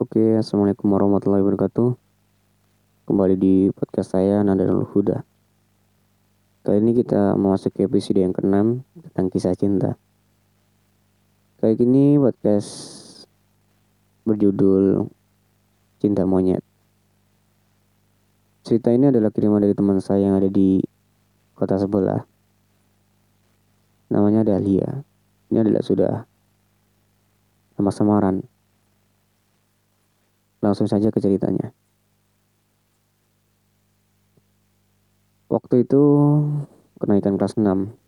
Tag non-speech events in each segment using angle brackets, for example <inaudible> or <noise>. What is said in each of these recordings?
Oke, Assalamualaikum warahmatullahi wabarakatuh. Kembali di podcast saya, Nanda dan Huda. Kali ini kita memasuki episode yang ke-6 tentang kisah cinta. Kali ini podcast berjudul Cinta Monyet. Cerita ini adalah kiriman dari teman saya yang ada di kota sebelah. Namanya Dahlia. Ini adalah sudah nama samaran Langsung saja ke ceritanya. Waktu itu kenaikan kelas 6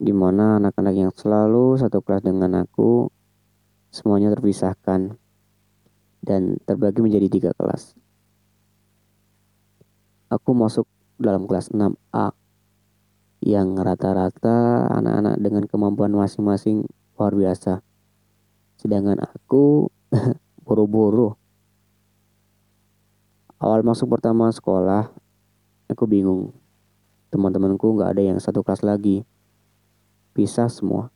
di mana anak-anak yang selalu satu kelas dengan aku semuanya terpisahkan dan terbagi menjadi tiga kelas. Aku masuk dalam kelas 6A yang rata-rata anak-anak dengan kemampuan masing-masing luar biasa. Sedangkan aku <laughs> buru-buru. Awal masuk pertama sekolah, aku bingung. Teman-temanku nggak ada yang satu kelas lagi. Pisah semua.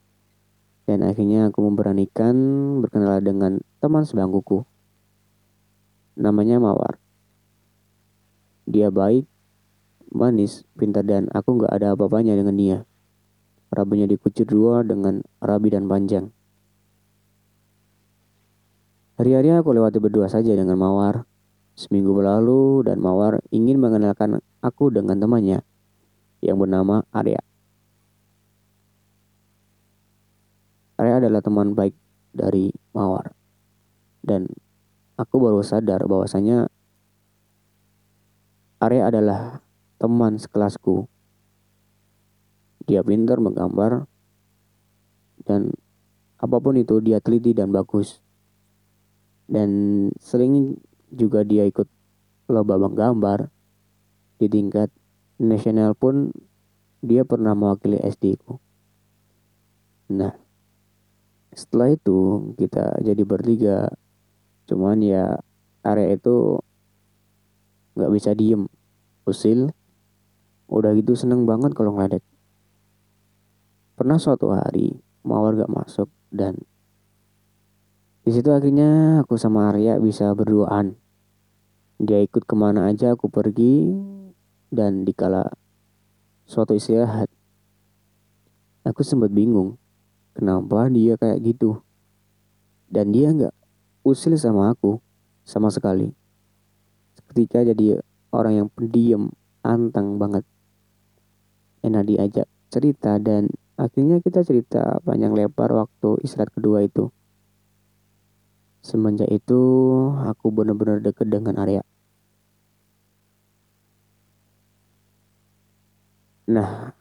Dan akhirnya aku memberanikan berkenalan dengan teman sebangkuku. Namanya Mawar. Dia baik, manis, pintar dan aku nggak ada apa-apanya dengan dia. Rabunya dikucur dua dengan rabi dan panjang. Hari-hari aku lewati berdua saja dengan Mawar. Seminggu berlalu dan Mawar ingin mengenalkan aku dengan temannya yang bernama Arya. Arya adalah teman baik dari Mawar. Dan aku baru sadar bahwasanya Arya adalah teman sekelasku. Dia pintar menggambar dan apa pun itu dia teliti dan bagus dan sering juga dia ikut lomba gambar di tingkat nasional pun dia pernah mewakili SD ku. Nah, setelah itu kita jadi bertiga. Cuman ya area itu nggak bisa diem, usil. Udah gitu seneng banget kalau ngeledek. Pernah suatu hari Mawar gak masuk dan di situ akhirnya aku sama Arya bisa berduaan. Dia ikut ke mana aja aku pergi dan dikala suatu istirahat. Aku sempat bingung kenapa dia kayak gitu. Dan dia nggak usil sama aku sama sekali. Ketika jadi orang yang pendiam, antang banget. Enak diajak cerita dan akhirnya kita cerita panjang lebar waktu istirahat kedua itu. Semenjak itu aku benar-benar dekat dengan Arya. Nah,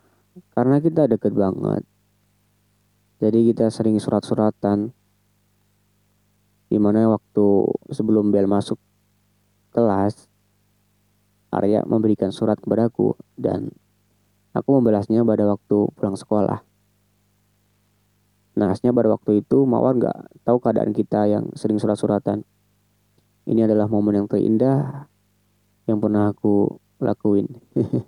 karena kita deket banget, jadi kita sering surat-suratan. Di mana waktu sebelum bel masuk kelas, Arya memberikan surat kepadaku dan aku membalasnya pada waktu pulang sekolah. Nahasnya pada waktu itu Mawar nggak tahu keadaan kita yang sering surat-suratan. Ini adalah momen yang terindah yang pernah aku lakuin. <laughs>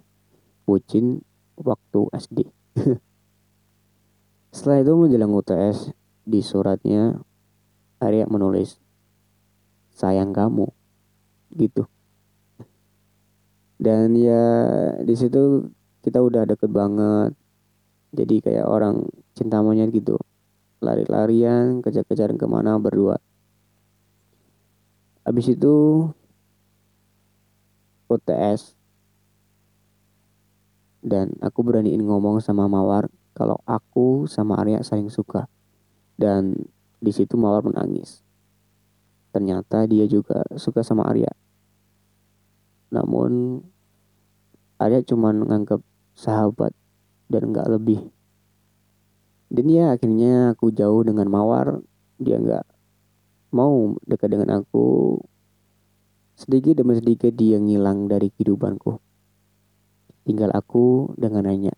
Bucin waktu SD. <laughs> Setelah itu menjelang UTS di suratnya Arya menulis sayang kamu gitu. Dan ya di situ kita udah deket banget. Jadi kayak orang cinta monyet gitu lari-larian, kejar-kejaran ke mana berdua. Habis itu UTS dan aku beraniin ngomong sama Mawar kalau aku sama Arya saling suka. Dan di situ Mawar menangis. Ternyata dia juga suka sama Arya. Namun Arya cuma nganggap sahabat dan nggak lebih dan ya akhirnya aku jauh dengan mawar. Dia nggak mau dekat dengan aku. Sedikit demi sedikit dia ngilang dari kehidupanku. Tinggal aku dengan hanya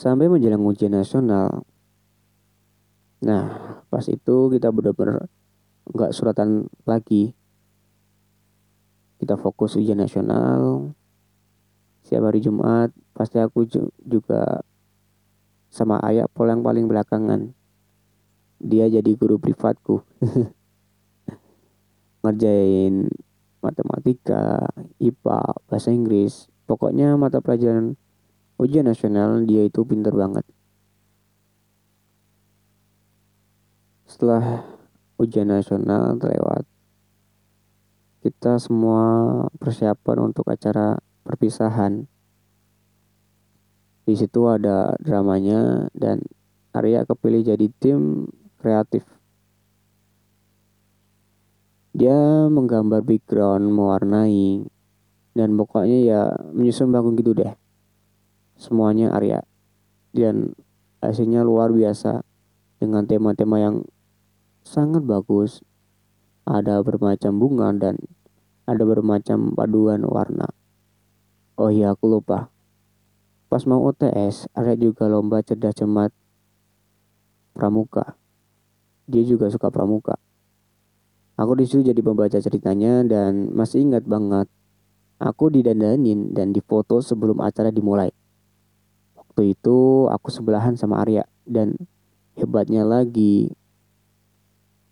sampai menjelang ujian nasional. Nah pas itu kita benar-benar nggak suratan lagi. Kita fokus ujian nasional. Setiap hari Jumat pasti aku juga sama ayah pulang paling belakangan dia jadi guru privatku <laughs> ngerjain matematika, IPA, bahasa Inggris, pokoknya mata pelajaran ujian nasional dia itu pinter banget. Setelah ujian nasional terlewat, kita semua persiapan untuk acara perpisahan. Di situ ada dramanya dan Arya kepilih jadi tim kreatif. Dia menggambar background, mewarnai, dan pokoknya ya menyusun bangun gitu deh. Semuanya Arya. Dan hasilnya luar biasa dengan tema-tema yang sangat bagus. Ada bermacam bunga dan ada bermacam paduan warna. Oh iya aku lupa. Pas mau OTS, Arya juga lomba cerdas cermat pramuka. Dia juga suka pramuka. Aku disuruh jadi pembaca ceritanya dan masih ingat banget. Aku didandanin dan difoto sebelum acara dimulai. Waktu itu aku sebelahan sama Arya dan hebatnya lagi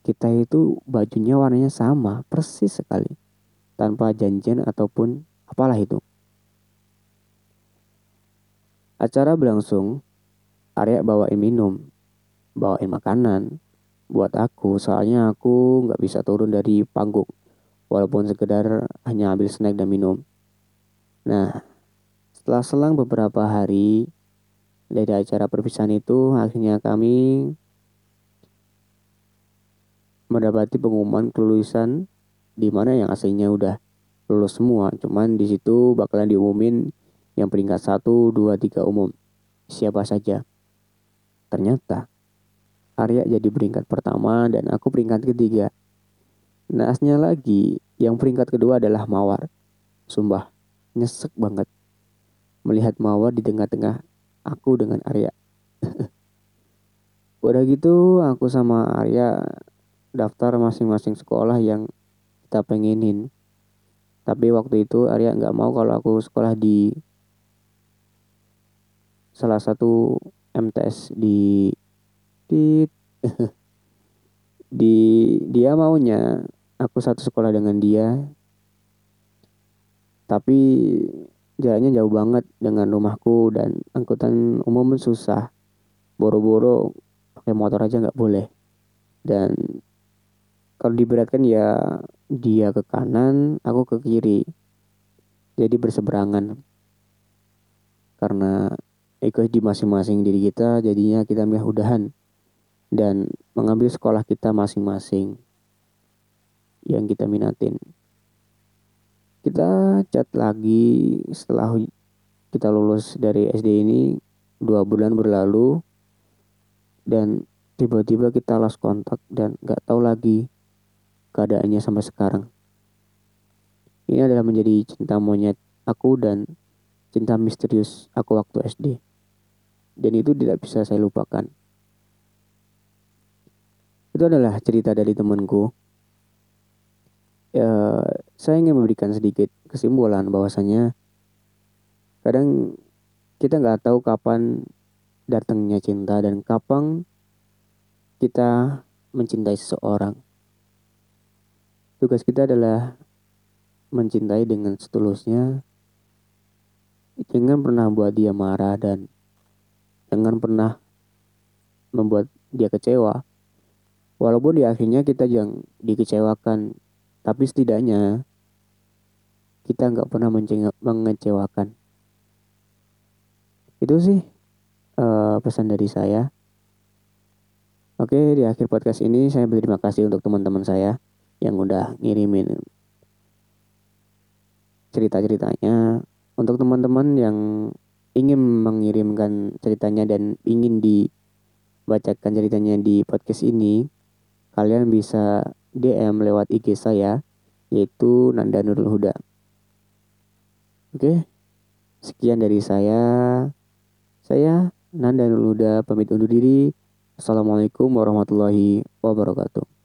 kita itu bajunya warnanya sama, persis sekali. Tanpa janjian ataupun apalah itu. Acara berlangsung, Arya bawain minum bawain makanan buat aku. Soalnya aku nggak bisa turun dari panggung walaupun sekedar hanya ambil snack dan minum. Nah, setelah selang beberapa hari dari acara perpisahan itu, akhirnya kami mendapati pengumuman kelulusan di mana yang aslinya udah lulus semua, cuman di situ bakalan diumumin yang peringkat 1, 2, 3 umum. Siapa saja. Ternyata Arya jadi peringkat pertama dan aku peringkat ketiga. Naasnya lagi, yang peringkat kedua adalah Mawar. Sumpah, nyesek banget. Melihat Mawar di tengah-tengah aku dengan Arya. <laughs> Udah gitu, aku sama Arya daftar masing-masing sekolah yang kita pengenin. Tapi waktu itu Arya nggak mau kalau aku sekolah di salah satu MTS di tit <laughs> di dia maunya aku satu sekolah dengan dia. Tapi jalannya jauh banget dengan rumahku dan angkutan umum susah. Boro-boro pakai motor aja nggak boleh. Dan kalau diberatkan ya dia ke kanan aku ke kiri. Jadi berseberangan. Karena ikut di masing-masing diri kita jadinya kita milih udahan dan mengambil sekolah kita masing-masing yang kita minatin. Kita chat lagi setelah kita lulus dari SD ini dua bulan berlalu dan tiba-tiba kita lost kontak dan gak tahu lagi keadaannya sampai sekarang. Ini adalah menjadi cinta monyet aku dan cinta misterius aku waktu SD. Dan itu tidak bisa saya lupakan. Itu adalah cerita dari temanku. Ya, saya ingin memberikan sedikit kesimpulan bahwasanya kadang kita nggak tahu kapan datangnya cinta dan kapan kita mencintai seseorang. Tugas kita adalah mencintai dengan setulusnya. Jangan pernah buat dia marah dan jangan pernah membuat dia kecewa. Walaupun di akhirnya kita jangan dikecewakan, tapi setidaknya kita nggak pernah mengecewakan. Itu sih uh, pesan dari saya. Oke, di akhir podcast ini saya berterima kasih untuk teman-teman saya yang udah ngirimin cerita-ceritanya. Untuk teman-teman yang ingin mengirimkan ceritanya dan ingin dibacakan ceritanya di podcast ini, kalian bisa DM lewat IG saya yaitu Nanda Nurul Huda. Oke, sekian dari saya. Saya Nanda Nurul Huda pamit undur diri. Assalamualaikum warahmatullahi wabarakatuh.